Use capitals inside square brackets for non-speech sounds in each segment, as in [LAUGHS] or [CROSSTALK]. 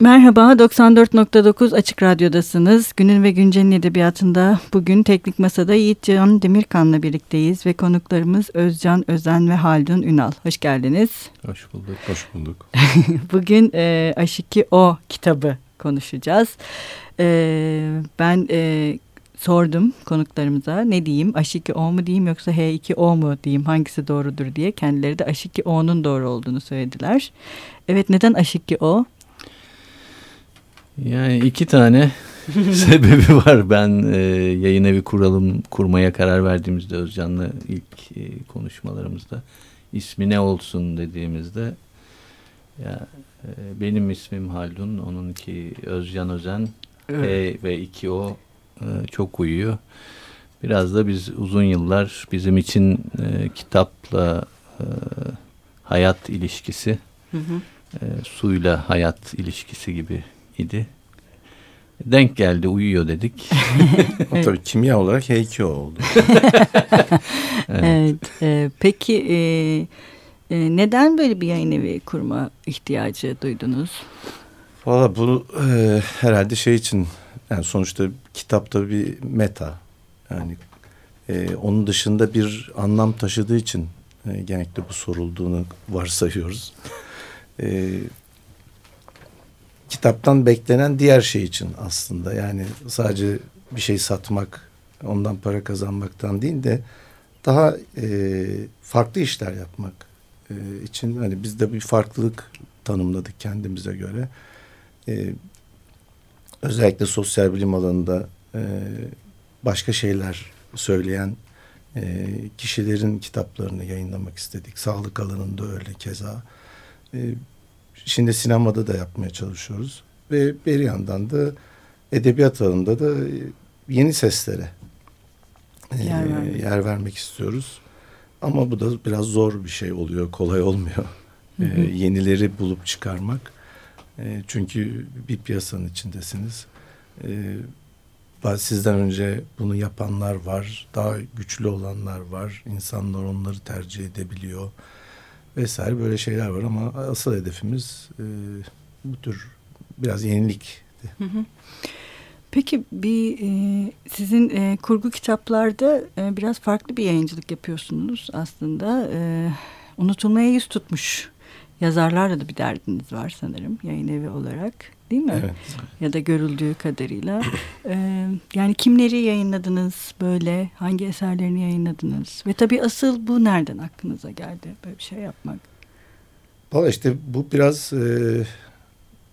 Merhaba, 94.9 Açık Radyo'dasınız. Günün ve Güncel'in edebiyatında bugün Teknik Masa'da Yiğit Can Demirkan'la birlikteyiz ve konuklarımız Özcan Özen ve Haldun Ünal. Hoş geldiniz. Hoş bulduk. Hoş bulduk. [LAUGHS] bugün e, Aşiki O kitabı konuşacağız. E, ben e, sordum konuklarımıza ne diyeyim Aşiki O mu diyeyim yoksa H2O mu diyeyim hangisi doğrudur diye kendileri de Aşiki O'nun doğru olduğunu söylediler. Evet neden Aşiki O? Yani iki tane [LAUGHS] sebebi var. Ben e, yayın evi kuralım kurmaya karar verdiğimizde Özcan'la ilk e, konuşmalarımızda ismi ne olsun dediğimizde ya e, benim ismim Haldun, onunki Özcan Özen evet. E ve iki o e, çok uyuyor. Biraz da biz uzun yıllar bizim için e, kitapla e, hayat ilişkisi, hı hı. E, suyla hayat ilişkisi gibi idi. Denk geldi uyuyor dedik. [LAUGHS] o tabii kimya olarak H2O oldu. [LAUGHS] evet. evet e, peki e, e, neden böyle bir yayın evi kurma ihtiyacı duydunuz? Valla bunu e, herhalde şey için yani sonuçta kitapta bir meta yani e, onun dışında bir anlam taşıdığı için e, genellikle bu sorulduğunu varsayıyoruz. E, kitaptan beklenen diğer şey için aslında yani sadece bir şey satmak ondan para kazanmaktan değil de daha e, farklı işler yapmak e, için hani biz de bir farklılık tanımladık kendimize göre. E, özellikle sosyal bilim alanında e, başka şeyler söyleyen e, kişilerin kitaplarını yayınlamak istedik. Sağlık alanında öyle keza. E, Şimdi sinemada da yapmaya çalışıyoruz. Ve bir yandan da edebiyat alanında da yeni seslere e, yer, vermek. yer vermek istiyoruz. Ama bu da biraz zor bir şey oluyor, kolay olmuyor. Hı hı. E, yenileri bulup çıkarmak. E, çünkü bir piyasanın içindesiniz. E, sizden önce bunu yapanlar var, daha güçlü olanlar var. İnsanlar onları tercih edebiliyor vesaire böyle şeyler var ama asıl hedefimiz e, bu tür biraz yenilik. Peki bir e, sizin e, kurgu kitaplarda e, biraz farklı bir yayıncılık yapıyorsunuz aslında. E, unutulmaya yüz tutmuş yazarlarla da bir derdiniz var sanırım yayın evi olarak değil mi? Evet. Ya da görüldüğü kadarıyla. Ee, yani kimleri yayınladınız böyle? Hangi eserlerini yayınladınız? Ve tabii asıl bu nereden aklınıza geldi böyle bir şey yapmak? Valla işte bu biraz e,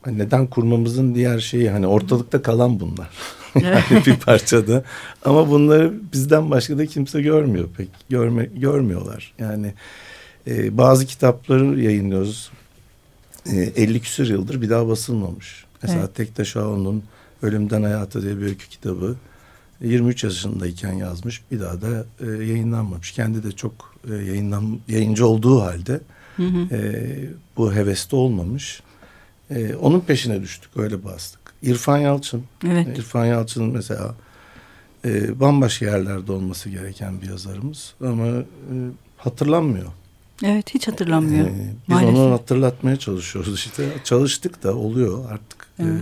neden kurmamızın diğer şeyi hani ortalıkta kalan bunlar. [LAUGHS] yani bir parçada. Ama bunları bizden başka da kimse görmüyor pek. Görme, görmüyorlar. Yani e, bazı kitapları yayınlıyoruz. E, 50 küsur yıldır bir daha basılmamış. Mesela evet. Tektaş Ağoğlu'nun Ölümden Hayata diye bir öykü kitabı 23 yaşındayken yazmış. Bir daha da e, yayınlanmamış. Kendi de çok e, yayınlan yayıncı olduğu halde hı hı. E, bu heveste olmamış. E, onun peşine düştük. Öyle bastık. İrfan Yalçın. Evet. İrfan Yalçın mesela e, bambaşka yerlerde olması gereken bir yazarımız. Ama e, hatırlanmıyor. Evet hiç hatırlanmıyor. Ee, biz maalesef. onu hatırlatmaya çalışıyoruz işte. Çalıştık da oluyor artık. Evet.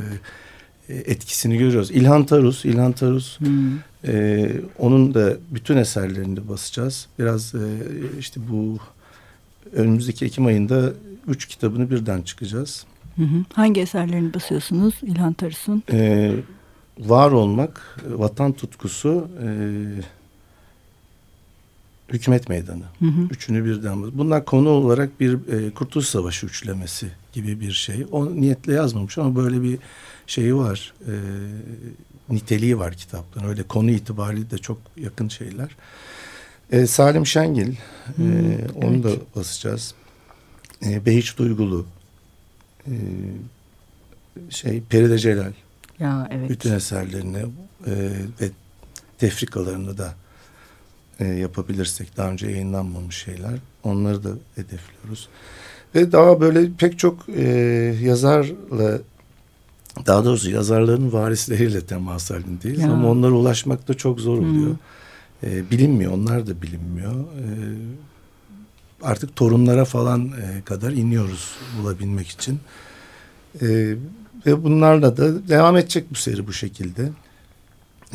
E, etkisini görüyoruz. İlhan Tarus, İlhan Tarus hmm. e, onun da bütün eserlerini basacağız. Biraz e, işte bu önümüzdeki Ekim ayında üç kitabını birden çıkacağız. Hı hı. Hangi eserlerini basıyorsunuz İlhan Tarus'un? E, var olmak, vatan tutkusu, e, Hükümet Meydanı. Hı hı. Üçünü birden. Bunlar konu olarak bir e, Kurtuluş Savaşı üçlemesi gibi bir şey. O niyetle yazmamış ama böyle bir şeyi var. E, niteliği var kitapların. Öyle konu itibariyle de çok yakın şeyler. E, Salim Şengil. Hı, e, onu evet. da basacağız. E, Behiç Duygulu. E, şey Peride Celal. Ya evet. Bütün eserlerini e, ve tefrikalarını da e, yapabilirsek daha önce yayınlanmamış şeyler onları da hedefliyoruz. Ve daha böyle pek çok e, yazarla daha doğrusu yazarların varisleriyle temas halindeyiz ya. ama onlara ulaşmak da çok zor oluyor. E, bilinmiyor onlar da bilinmiyor. E, artık torunlara falan e, kadar iniyoruz bulabilmek için. E, ve bunlarla da devam edecek bu seri bu şekilde.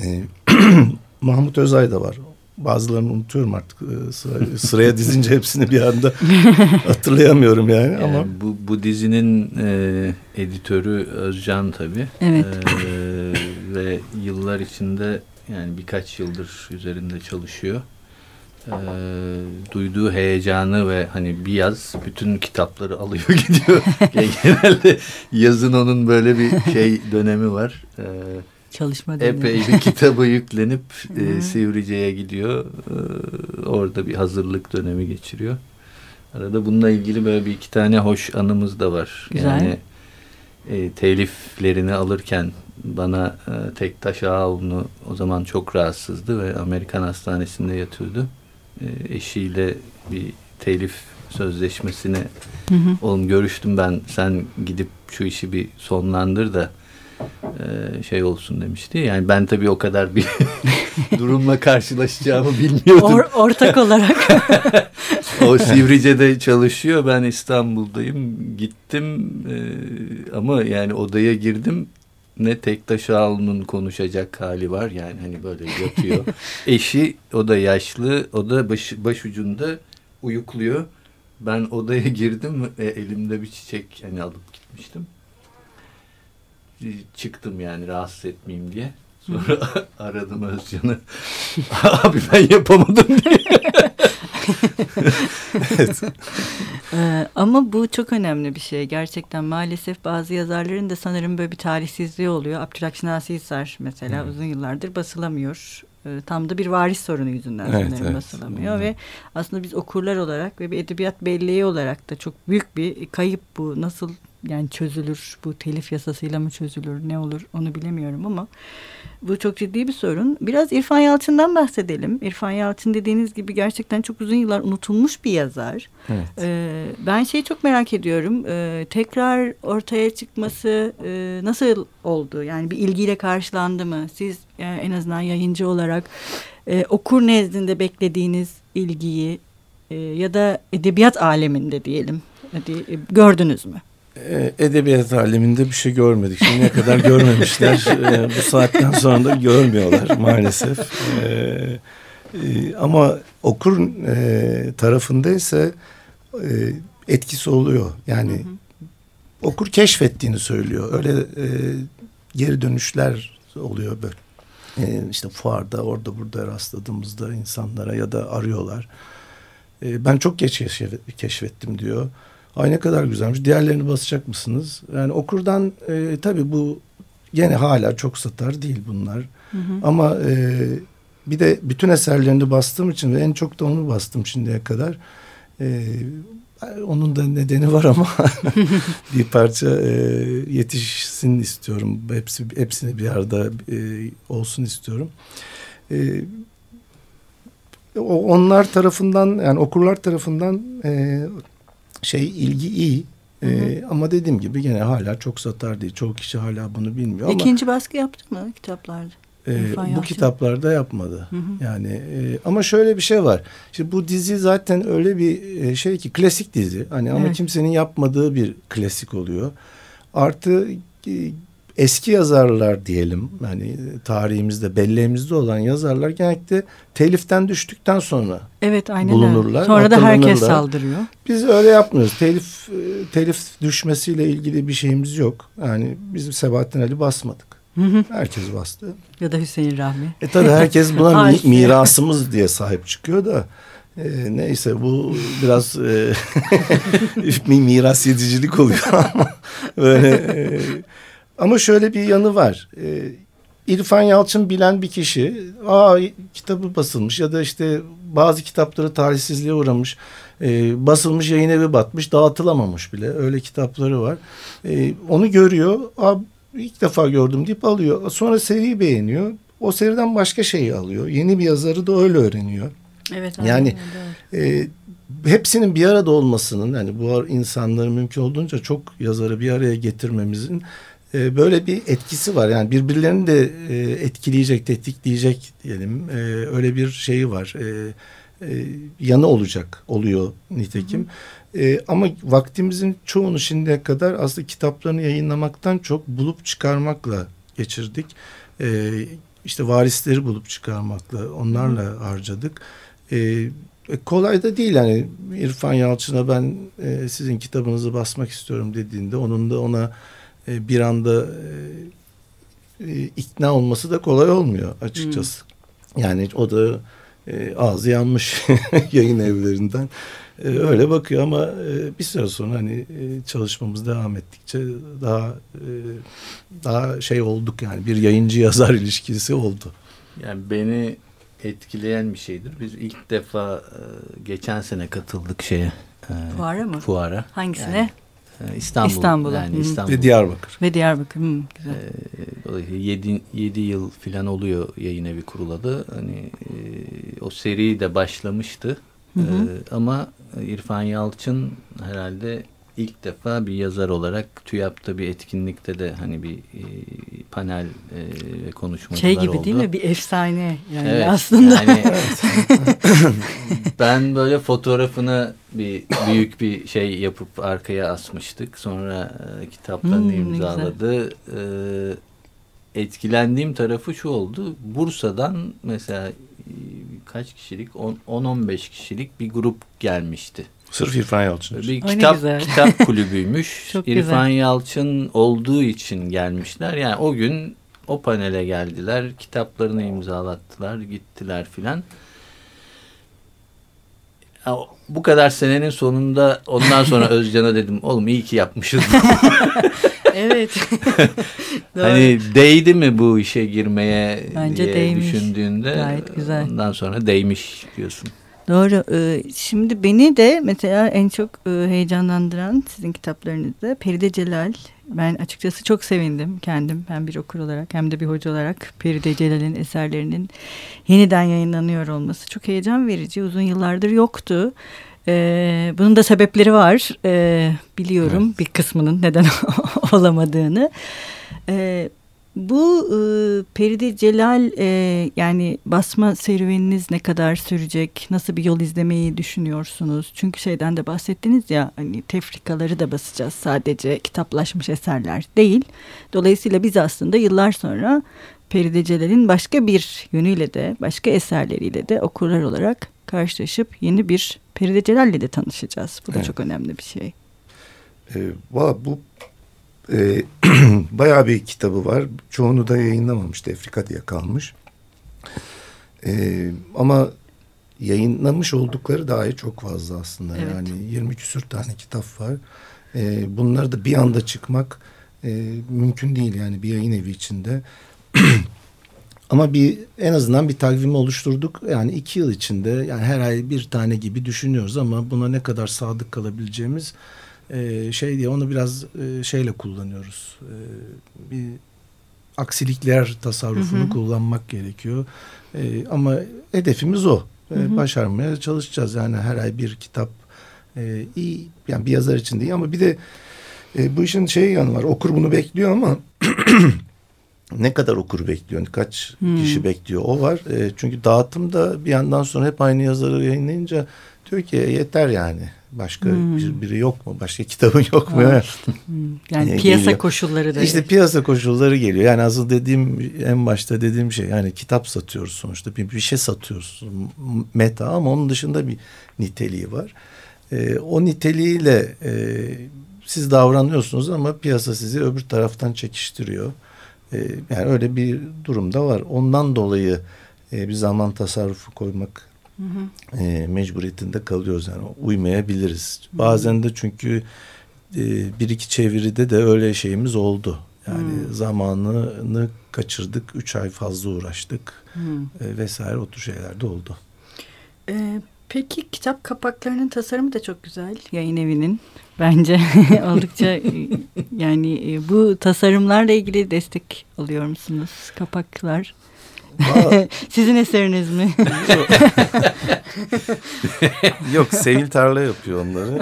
E, [CLEARS THROAT] Mahmut Özay da var. Bazılarını unutuyorum artık e, sıra, sıraya dizince hepsini bir anda [LAUGHS] hatırlayamıyorum yani, yani ama bu bu dizinin e, editörü Özcan tabii. Evet. E, ve yıllar içinde yani birkaç yıldır üzerinde çalışıyor. E, duyduğu heyecanı ve hani bir yaz bütün kitapları alıyor [LAUGHS] gidiyor. Genelde yazın onun böyle bir şey dönemi var. E, Çalışma dönemi. Epey bir kitabı [LAUGHS] yüklenip e, Sivrice'ye gidiyor. E, orada bir hazırlık dönemi geçiriyor. Arada bununla ilgili böyle bir iki tane hoş anımız da var. Güzel. Yani e, teliflerini alırken bana e, Tektaş Ağaoğlu'nu o zaman çok rahatsızdı ve Amerikan hastanesinde yatıyordu. E, eşiyle bir telif sözleşmesine Hı hı. oğlum görüştüm ben sen gidip şu işi bir sonlandır da e, şey olsun demişti. Yani ben tabii o kadar bir [LAUGHS] durumla karşılaşacağımı bilmiyordum. Or, ortak [LAUGHS] olarak. o Sivrice'de çalışıyor. Ben İstanbul'dayım. Gittim e, ama yani odaya girdim. Ne Tektaş Ağaoğlu'nun konuşacak hali var. Yani hani böyle yatıyor. [LAUGHS] Eşi o da yaşlı. O da baş, başucunda uyukluyor. Ben odaya girdim. E, elimde bir çiçek hani alıp gitmiştim çıktım yani rahatsız etmeyeyim diye. Sonra [LAUGHS] aradım Özcan'ı. [LAUGHS] Abi ben yapamadım diye. evet. ee, ama bu çok önemli bir şey. Gerçekten maalesef bazı yazarların da sanırım böyle bir talihsizliği oluyor. Abdülhak Şinasi Hisar mesela hmm. uzun yıllardır basılamıyor. Ee, tam da bir varis sorunu yüzünden evet, sanırım evet. basılamıyor. Hmm. Ve aslında biz okurlar olarak ve bir edebiyat belleği olarak da çok büyük bir kayıp bu. Nasıl yani çözülür bu telif yasasıyla mı çözülür ne olur onu bilemiyorum ama bu çok ciddi bir sorun. Biraz İrfan Yalçın'dan bahsedelim. İrfan Yalçın dediğiniz gibi gerçekten çok uzun yıllar unutulmuş bir yazar. Evet. Ee, ben şeyi çok merak ediyorum. Ee, tekrar ortaya çıkması e, nasıl oldu? Yani bir ilgiyle karşılandı mı? Siz e, en azından yayıncı olarak e, okur nezdinde beklediğiniz ilgiyi e, ya da edebiyat aleminde diyelim hadi, e, gördünüz mü? E, edebiyat aleminde bir şey görmedik. Şimdiye kadar görmemişler. [LAUGHS] E, bu saatten sonra da görmüyorlar maalesef. E, ama okur tarafında ise etkisi oluyor. Yani hı hı. okur keşfettiğini söylüyor. Öyle geri dönüşler oluyor böyle. İşte fuarda orada burada rastladığımızda insanlara ya da arıyorlar. ben çok geç keşfettim diyor. Ay ne kadar güzelmiş. Diğerlerini basacak mısınız? Yani okurdan e, tabii bu gene hala çok satar değil bunlar. Hı hı. Ama e, bir de bütün eserlerini bastığım için ve en çok da onu bastım şimdiye kadar. E, onun da nedeni var ama [LAUGHS] bir parça e, yetişsin istiyorum. Hepsi hepsini bir arada e, olsun istiyorum. E, onlar tarafından yani okurlar tarafından e, şey ilgi iyi. Hı hı. Ee, ama dediğim gibi gene hala çok satar değil. Çoğu kişi hala bunu bilmiyor İkinci ama, baskı yaptı mı kitaplarda? E, bu kitaplarda yapmadı. Hı hı. Yani e, ama şöyle bir şey var. Şimdi bu dizi zaten öyle bir e, şey ki klasik dizi. Hani ama evet. kimsenin yapmadığı bir klasik oluyor. Artı e, eski yazarlar diyelim hani tarihimizde belleğimizde olan yazarlar genellikle teliften düştükten sonra evet, aynen bulunurlar. Sonra da herkes saldırıyor. Biz öyle yapmıyoruz. Telif telif düşmesiyle ilgili bir şeyimiz yok. Yani bizim Sebahattin Ali basmadık. Herkes bastı. Ya da Hüseyin Rahmi. E tabii herkes buna mi, [LAUGHS] mirasımız diye sahip çıkıyor da. E, neyse bu biraz e, [LAUGHS] miras yedicilik oluyor ama böyle e, ama şöyle bir yanı var. E, İrfan Yalçın bilen bir kişi, aa kitabı basılmış ya da işte bazı kitapları tarihsizliğe uğramış, e, basılmış yayın evi batmış, dağıtılamamış bile. Öyle kitapları var. E, onu görüyor, aa ilk defa gördüm deyip alıyor. Sonra seriyi beğeniyor. O seriden başka şeyi alıyor. Yeni bir yazarı da öyle öğreniyor. Evet. Yani e, hepsinin bir arada olmasının yani bu insanları mümkün olduğunca çok yazarı bir araya getirmemizin e, böyle bir etkisi var. Yani birbirlerini de e, etkileyecek, tetikleyecek diyelim. E, öyle bir şeyi var. e, yanı olacak oluyor nitekim. E, ama vaktimizin çoğunu şimdiye kadar aslında kitaplarını yayınlamaktan çok bulup çıkarmakla geçirdik. E, işte varisleri bulup çıkarmakla onlarla hı. harcadık. E, e, kolay da değil yani İrfan Yalçın'a ben e, sizin kitabınızı basmak istiyorum dediğinde onun da ona e, bir anda e, e, ikna olması da kolay olmuyor açıkçası. Hmm. Yani o da e, ağzı yanmış [LAUGHS] yayın evlerinden e, öyle bakıyor ama e, bir süre sonra hani e, çalışmamız devam ettikçe daha e, daha şey olduk yani bir yayıncı yazar [LAUGHS] ilişkisi oldu. Yani beni etkileyen bir şeydir. Biz ilk defa geçen sene katıldık şeye. Fuara mı? Fuara. Hangisine? Yani, İstanbul. İstanbul'a. Yani İstanbul. Ve Diyarbakır. Ve Diyarbakır. Hı, güzel. Dolayısıyla 7, 7 yıl falan oluyor yayın evi kuruladı. Hani o seri de başlamıştı. Hı hı. ama İrfan Yalçın herhalde ilk defa bir yazar olarak TÜYAP'ta bir etkinlikte de hani bir e, panel e, konuşmalar şey gibi oldu. değil mi? Bir efsane yani evet, aslında. Yani, [LAUGHS] ben böyle fotoğrafını bir büyük bir şey yapıp arkaya asmıştık. Sonra e, kitaplarını hmm, imzaladı. E, etkilendiğim tarafı şu oldu. Bursa'dan mesela e, kaç kişilik 10-15 kişilik bir grup gelmişti. Sırf İrfan Yalçın. Bir kitap, kitap [LAUGHS] kulübüymüş. Çok İrfan güzel. Yalçın olduğu için gelmişler. Yani o gün o panele geldiler. Kitaplarını imzalattılar. Gittiler filan. Bu kadar senenin sonunda ondan sonra [LAUGHS] Özcan'a dedim oğlum iyi ki yapmışız. [LAUGHS] evet. hani değdi mi bu işe girmeye Bence diye değmiş. düşündüğünde Gayet güzel. ondan sonra değmiş diyorsun. Doğru. Ee, şimdi beni de mesela en çok e, heyecanlandıran sizin kitaplarınızda Peride Celal. Ben açıkçası çok sevindim kendim hem bir okur olarak hem de bir hoca olarak Peride Celal'in eserlerinin yeniden yayınlanıyor olması çok heyecan verici. Uzun yıllardır yoktu. Ee, bunun da sebepleri var. Ee, biliyorum evet. bir kısmının neden [LAUGHS] olamadığını. Ee, bu e, Peride Celal e, yani basma serüveniniz ne kadar sürecek? Nasıl bir yol izlemeyi düşünüyorsunuz? Çünkü şeyden de bahsettiniz ya hani tefrikaları da basacağız sadece kitaplaşmış eserler değil. Dolayısıyla biz aslında yıllar sonra Peride Celal'in başka bir yönüyle de başka eserleriyle de okurlar olarak karşılaşıp yeni bir Peride Celal'le de tanışacağız. Bu da evet. çok önemli bir şey. E, bu e, [CLEARS THROAT] bayağı bir kitabı var. Çoğunu da yayınlamamış. Tefrika diye kalmış. E, ama yayınlamış oldukları dahi çok fazla aslında. Evet. Yani 20 küsür tane kitap var. E, bunları da bir anda çıkmak e, mümkün değil yani bir yayın evi içinde. [CLEARS THROAT] Ama bir en azından bir takvimi oluşturduk. Yani iki yıl içinde yani her ay bir tane gibi düşünüyoruz ama buna ne kadar sadık kalabileceğimiz e, şey diye onu biraz e, şeyle kullanıyoruz. E, bir aksilikler tasarrufunu hı hı. kullanmak gerekiyor. E, ama hedefimiz o. E, hı hı. Başarmaya çalışacağız. Yani her ay bir kitap e, iyi yani bir yazar için değil ama bir de e, bu işin şey yanı var. Okur bunu bekliyor ama [CLEARS THROAT] ne kadar okur bekliyor, kaç hmm. kişi bekliyor o var. E, çünkü dağıtımda bir yandan sonra hep aynı yazarı yayınlayınca ki yeter yani. Başka hmm. bir, biri yok mu? Başka kitabın [LAUGHS] yok mu? Evet. yani e, piyasa geliyor. koşulları da. İşte piyasa koşulları geliyor. Yani asıl dediğim en başta dediğim şey yani kitap satıyoruz sonuçta. Bir, bir şey satıyoruz. Meta ama onun dışında bir niteliği var. E, o niteliğiyle e, siz davranıyorsunuz ama piyasa sizi öbür taraftan çekiştiriyor. E, yani öyle bir durumda var. Ondan dolayı e, bir zaman tasarrufu koymak hı hı. E, mecburiyetinde kalıyoruz yani uymayabiliriz. Hı. Bazen de çünkü e, bir iki çeviride de öyle şeyimiz oldu. Yani hı. zamanını kaçırdık, üç ay fazla uğraştık e, vesaire o tür şeyler de oldu. E, peki kitap kapaklarının tasarımı da çok güzel yayın evinin [LAUGHS] bence [LAUGHS] oldukça yani bu tasarımlarla ilgili destek alıyor musunuz kapaklar? [LAUGHS] Sizin eseriniz mi? [LAUGHS] Yok Sevil Tarla yapıyor onları.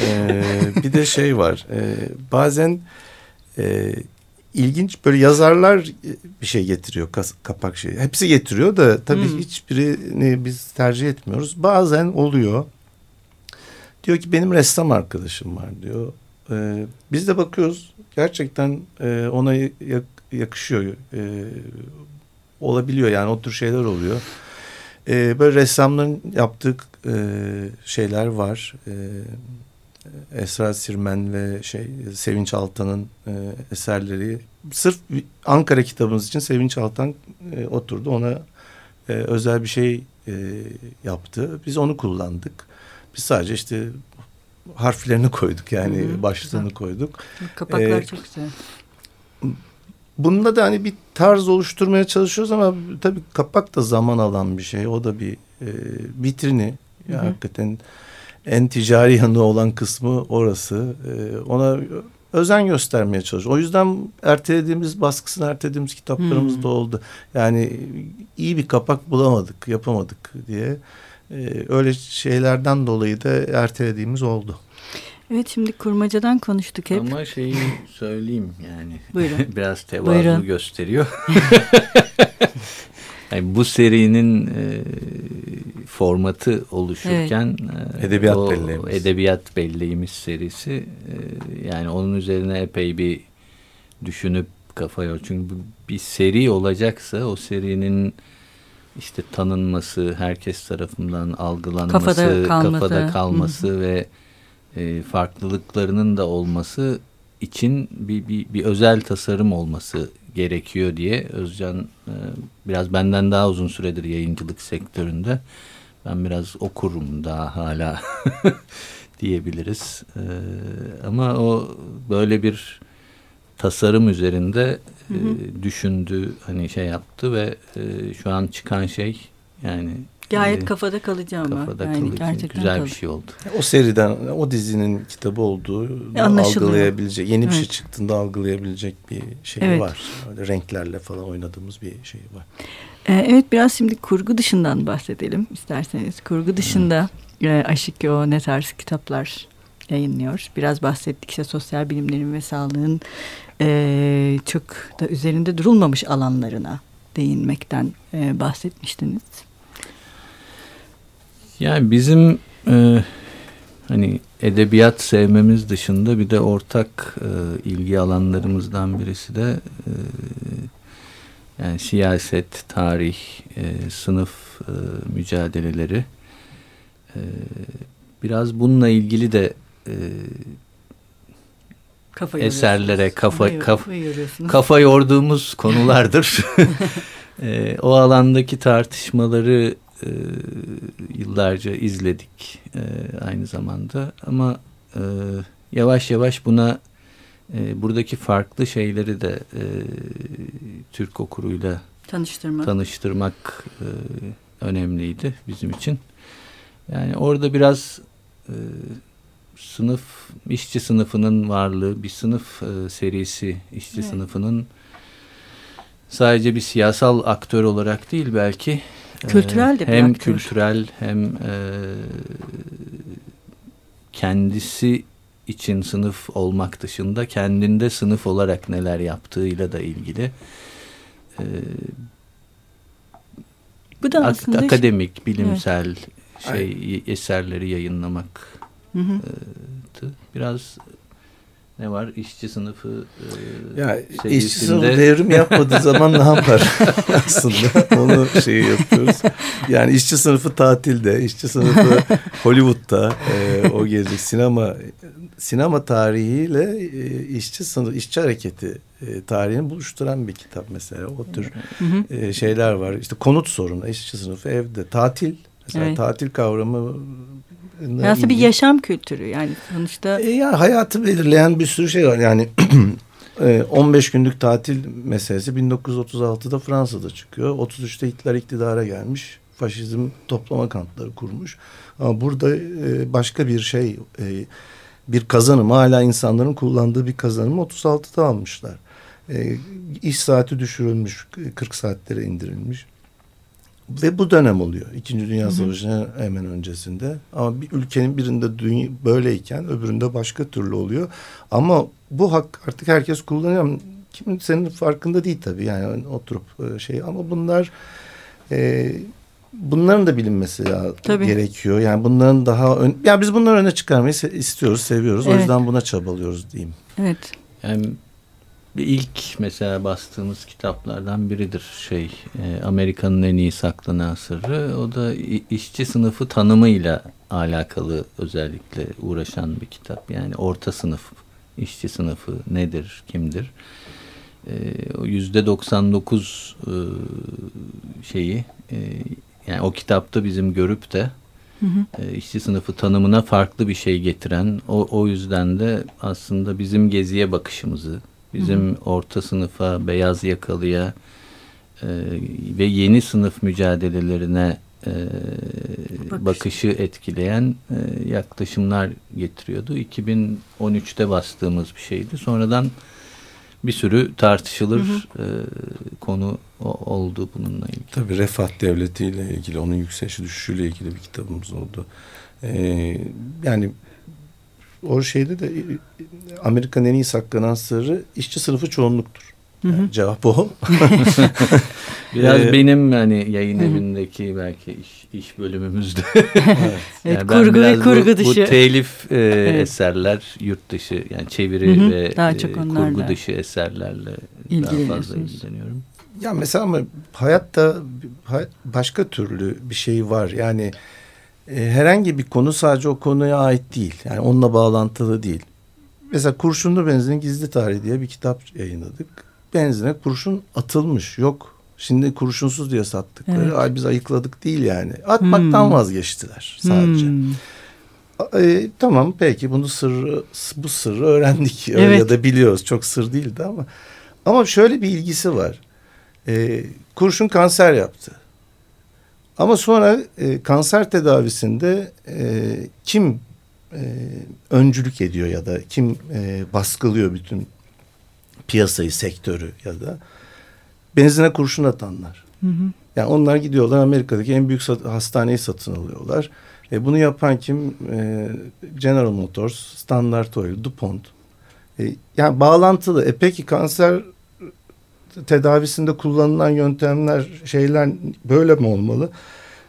Ee, bir de şey var. E, bazen e, ilginç böyle yazarlar bir şey getiriyor kapak şey. Hepsi getiriyor da tabii hmm. hiçbirini biz tercih etmiyoruz. Bazen oluyor. Diyor ki benim ressam arkadaşım var diyor. Ee, biz de bakıyoruz gerçekten e, ona yak, yakışıyor. E, olabiliyor yani o tür şeyler oluyor. E, böyle ressamların yaptığı e, şeyler var. E, Esra Sirmen ve şey Sevinç Altan'ın e, eserleri. Sırf Ankara kitabımız için Sevinç Altan e, oturdu ona e, özel bir şey e, yaptı. Biz onu kullandık. Biz sadece işte harflerini koyduk yani hı hı, başlığını güzel. koyduk. Kapaklar ee, çok güzel. Bunda da hani bir tarz oluşturmaya çalışıyoruz ama tabii kapak da zaman alan bir şey. O da bir e, vitrini. Hı hı. Hakikaten en ticari yanı olan kısmı orası. E, ona özen göstermeye çalışıyor. O yüzden ertelediğimiz baskısını ertelediğimiz kitaplarımız hmm. da oldu. Yani iyi bir kapak bulamadık, yapamadık diye. Ee, öyle şeylerden dolayı da ertelediğimiz oldu. Evet şimdi kurmacadan konuştuk hep. Ama şeyi söyleyeyim yani. Buyurun. [LAUGHS] Biraz tevazu Buyurun. gösteriyor. [LAUGHS] yani bu serinin e, formatı oluşurken evet. edebiyat o, belleğimiz. edebiyat belleğimiz serisi e, yani onun üzerine epey bir düşünüp kafa yor. Çünkü bir seri olacaksa o serinin işte tanınması, herkes tarafından algılanması, kafada kalması, kafada kalması ve e, farklılıklarının da olması için bir, bir, bir özel tasarım olması gerekiyor diye Özcan e, biraz benden daha uzun süredir yayıncılık sektöründe. Ben biraz okurum daha hala [LAUGHS] diyebiliriz. E, ama o böyle bir tasarım üzerinde hı hı. E, düşündü, hani şey yaptı ve e, şu an çıkan şey yani Gayet kafada kalıcı ama. Kafada yani kalıcı. Gerçekten Güzel kalıcı. bir şey oldu. O seriden, o dizinin kitabı olduğu algılayabilecek, yeni bir şey evet. şey çıktığında algılayabilecek bir şey evet. var. Öyle renklerle falan oynadığımız bir şey var. Ee, evet biraz şimdi kurgu dışından bahsedelim isterseniz. Kurgu dışında hmm. e, Aşikyo ne tarz kitaplar yayınlıyor. Biraz bahsettik işte sosyal bilimlerin ve sağlığın e, çok da üzerinde durulmamış alanlarına değinmekten e, bahsetmiştiniz. Yani bizim e, hani edebiyat sevmemiz dışında bir de ortak e, ilgi alanlarımızdan birisi de e, yani siyaset, tarih, e, sınıf e, mücadeleleri. E, biraz bununla ilgili de e, kafa eserlere kafa kafa, kafa yorduğumuz konulardır. [LAUGHS] e, o alandaki tartışmaları e, yıllarca izledik e, aynı zamanda ama e, yavaş yavaş buna e, buradaki farklı şeyleri de e, Türk okuruyla tanıştırmak, tanıştırmak e, önemliydi bizim için. Yani orada biraz e, sınıf, işçi sınıfının varlığı, bir sınıf e, serisi, işçi evet. sınıfının sadece bir siyasal aktör olarak değil belki Kültürel de bir Hem aktör. kültürel hem e, kendisi için sınıf olmak dışında kendinde sınıf olarak neler yaptığıyla da ilgili. E, Bu da aslında akademik, bilimsel evet. şey Ay. eserleri yayınlamak. Hı hı. E, biraz ne var? İşçi sınıfı e, ya işçi sınıfı devrim yapmadığı zaman ne yapar [LAUGHS] aslında? Onu şeyi yapıyoruz. Yani işçi sınıfı tatilde, işçi sınıfı Hollywood'da e, o gezecek sinema sinema tarihiyle e, işçi sınıfı, işçi hareketi e, tarihini buluşturan bir kitap mesela. O tür e, şeyler var. İşte konut sorunu, işçi sınıfı evde, tatil Mesela evet. tatil kavramı aslında bir yaşam kültürü yani sonuçta. E ya hayatı belirleyen bir sürü şey var. Yani 15 [CLEARS THROAT] e, günlük tatil meselesi 1936'da Fransa'da çıkıyor. 33'te Hitler iktidara gelmiş. Faşizm toplama kampları kurmuş. Ama burada e, başka bir şey e, bir kazanım hala insanların kullandığı bir kazanımı 36'da almışlar. İş saati düşürülmüş 40 saatlere indirilmiş. Ve bu dönem oluyor. İkinci Dünya Savaşı'nın hemen öncesinde. Ama bir ülkenin birinde dünya böyleyken öbüründe başka türlü oluyor. Ama bu hak artık herkes kullanıyor. Kim senin farkında değil tabii yani oturup e, şey ama bunlar e, bunların da bilinmesi Tabii. gerekiyor. Yani bunların daha ön, yani biz bunları öne çıkarmayı istiyoruz, seviyoruz. Evet. O yüzden buna çabalıyoruz diyeyim. Evet. Yani ilk mesela bastığımız kitaplardan biridir şey e, Amerika'nın en iyi saklanan sırrı. O da işçi sınıfı tanımıyla alakalı özellikle uğraşan bir kitap. Yani orta sınıf, işçi sınıfı nedir, kimdir? E, yüzde 99 e, şeyi yani o kitapta bizim görüp de hı hı. işçi sınıfı tanımına farklı bir şey getiren o, o yüzden de aslında bizim geziye bakışımızı Bizim hı hı. orta sınıfa, beyaz yakalıya e, ve yeni sınıf mücadelelerine e, Bakış. bakışı etkileyen e, yaklaşımlar getiriyordu. 2013'te bastığımız bir şeydi. Sonradan bir sürü tartışılır hı hı. E, konu oldu bununla ilgili. Tabii refah devletiyle ilgili, onun yükseliş düşüşüyle ilgili bir kitabımız oldu. Ee, yani o şeyde de e, Amerika'nın en iyi saklanan sırrı işçi sınıfı çoğunluktur. Yani cevap o. [LAUGHS] Biraz ee, benim hani yayın evindeki belki iş, iş bölümümüzde. [LAUGHS] evet. yani kurgu ve kurgu bu, dışı. Bu telif e, evet. eserler yurt dışı yani çeviri hı hı. ve Daha çok e, kurgu dışı eserlerle daha fazla ilgileniyorum. Ya mesela ama hayatta başka türlü bir şey var. Yani e, herhangi bir konu sadece o konuya ait değil. Yani onunla bağlantılı değil. Mesela kurşunlu benzinin gizli tarihi diye bir kitap yayınladık. Benzine kurşun atılmış yok. Şimdi kurşunsuz diye sattıkları evet. ay biz ayıkladık değil yani. Atmaktan hmm. vazgeçtiler sadece. Hmm. E, tamam peki bunu sırrı bu sırrı öğrendik evet. ya da biliyoruz. Çok sır değildi ama ama şöyle bir ilgisi var. E, kurşun kanser yaptı. Ama sonra e, kanser tedavisinde e, kim e, öncülük ediyor ya da kim e, baskılıyor bütün piyasayı, sektörü ya da benzine kurşun atanlar. Hı hı. Yani onlar gidiyorlar Amerika'daki en büyük sat hastaneyi satın alıyorlar. E, bunu yapan kim? E, General Motors, Standard Oil, DuPont. E, yani bağlantılı. E peki kanser tedavisinde kullanılan yöntemler şeyler böyle mi olmalı?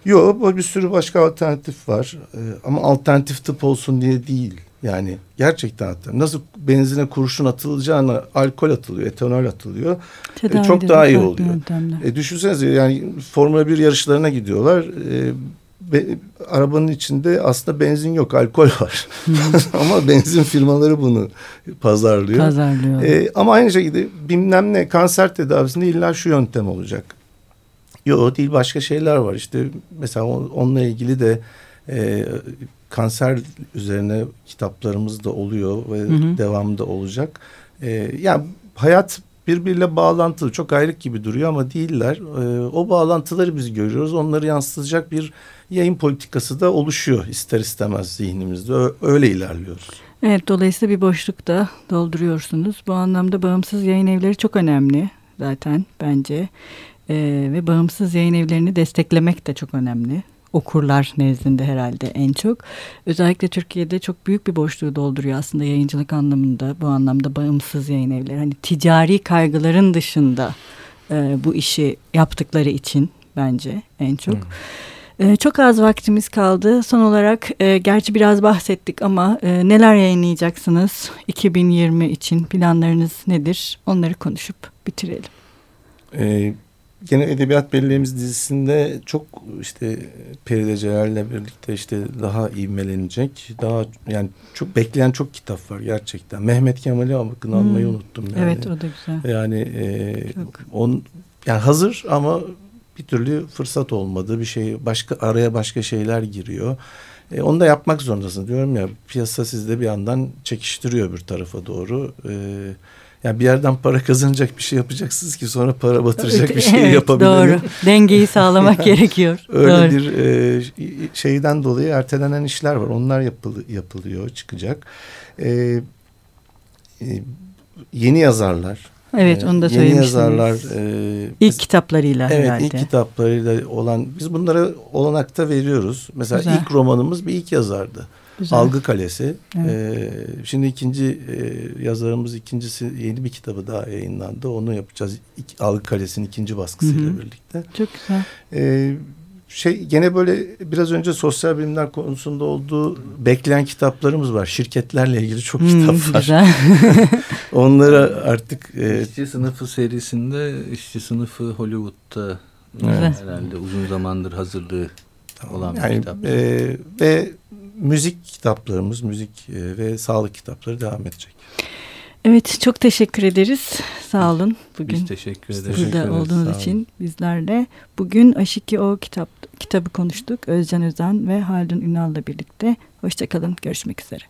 Yok bir sürü başka alternatif var ee, ama alternatif tıp olsun diye değil. Yani gerçekten alternatif. Nasıl benzine kurşun atılacağına alkol atılıyor, etanol atılıyor. E, çok daha iyi oluyor. E, düşünsenize yani Formula 1 yarışlarına gidiyorlar. E, be, arabanın içinde aslında benzin yok, alkol var. [LAUGHS] ama benzin firmaları bunu pazarlıyor. Pazarlıyor. E, ama aynı şekilde bilmem ne kanser tedavisinde illa şu yöntem olacak. Yok değil başka şeyler var. İşte mesela onunla ilgili de e, kanser üzerine kitaplarımız da oluyor ve hı hı. devamında olacak. E, yani hayat birbiriyle bağlantılı. Çok ayrık gibi duruyor ama değiller. E, o bağlantıları biz görüyoruz. Onları yansıtacak bir yayın politikası da oluşuyor ister istemez zihnimizde. Öyle ilerliyoruz. Evet dolayısıyla bir boşluk da dolduruyorsunuz. Bu anlamda bağımsız yayın evleri çok önemli zaten bence. Ee, ve bağımsız yayın evlerini desteklemek de çok önemli. Okurlar nezdinde herhalde en çok. Özellikle Türkiye'de çok büyük bir boşluğu dolduruyor aslında yayıncılık anlamında. Bu anlamda bağımsız yayın evleri. Hani ticari kaygıların dışında e, bu işi yaptıkları için bence en çok. Hmm. çok az vaktimiz kaldı. Son olarak e, gerçi biraz bahsettik ama e, neler yayınlayacaksınız 2020 için planlarınız nedir? Onları konuşup bitirelim. Ee, Gene Edebiyat Belleğimiz dizisinde çok işte Peride Celal'le birlikte işte daha ivmelenecek. Daha yani çok bekleyen çok kitap var gerçekten. Mehmet Kemal'i bakın almayı hmm. unuttum. Yani. Evet o da güzel. Yani e, on, yani hazır ama bir türlü fırsat olmadı. Bir şey başka araya başka şeyler giriyor. E, onu da yapmak zorundasın diyorum ya. Piyasa sizde bir yandan çekiştiriyor bir tarafa doğru. Evet yani bir yerden para kazanacak bir şey yapacaksınız ki sonra para batıracak bir [LAUGHS] şey evet, yapabilelim. Doğru. Dengeyi [LAUGHS] sağlamak gerekiyor. Öyle doğru. bir e, şeyden dolayı ertelenen işler var. Onlar yapılı, yapılıyor, çıkacak. E, e, yeni yazarlar. Evet onu da Yeni yazarlar. E, ilk kitaplarıyla evet, herhalde. ilk kitaplarıyla olan biz bunlara olanakta veriyoruz. Mesela Güzel. ilk romanımız bir ilk yazardı. Güzel. Algı Kalesi. Evet. Ee, şimdi ikinci e, yazarımız ikincisi yeni bir kitabı daha yayınlandı. Onu yapacağız. İk, Algı Kalesi'nin ikinci baskısıyla Hı-hı. birlikte. Çok güzel. Ee, şey gene böyle biraz önce sosyal bilimler konusunda olduğu bekleyen kitaplarımız var. Şirketlerle ilgili çok hmm, kitap var. Güzel. [LAUGHS] Onları artık e, işçi sınıfı serisinde işçi sınıfı Hollywood'da evet. herhalde uzun zamandır hazırlığı olan yani, bir kitap. E, ve müzik kitaplarımız, müzik e, ve sağlık kitapları devam edecek. Evet çok teşekkür ederiz. Sağ olun. Bugün Biz teşekkür ederiz. Burada teşekkür olduğunuz için bizlerle. Bugün Aşiki O kitap, kitabı konuştuk. Özcan Özen ve Haldun Ünal'la birlikte. Hoşçakalın. Görüşmek üzere.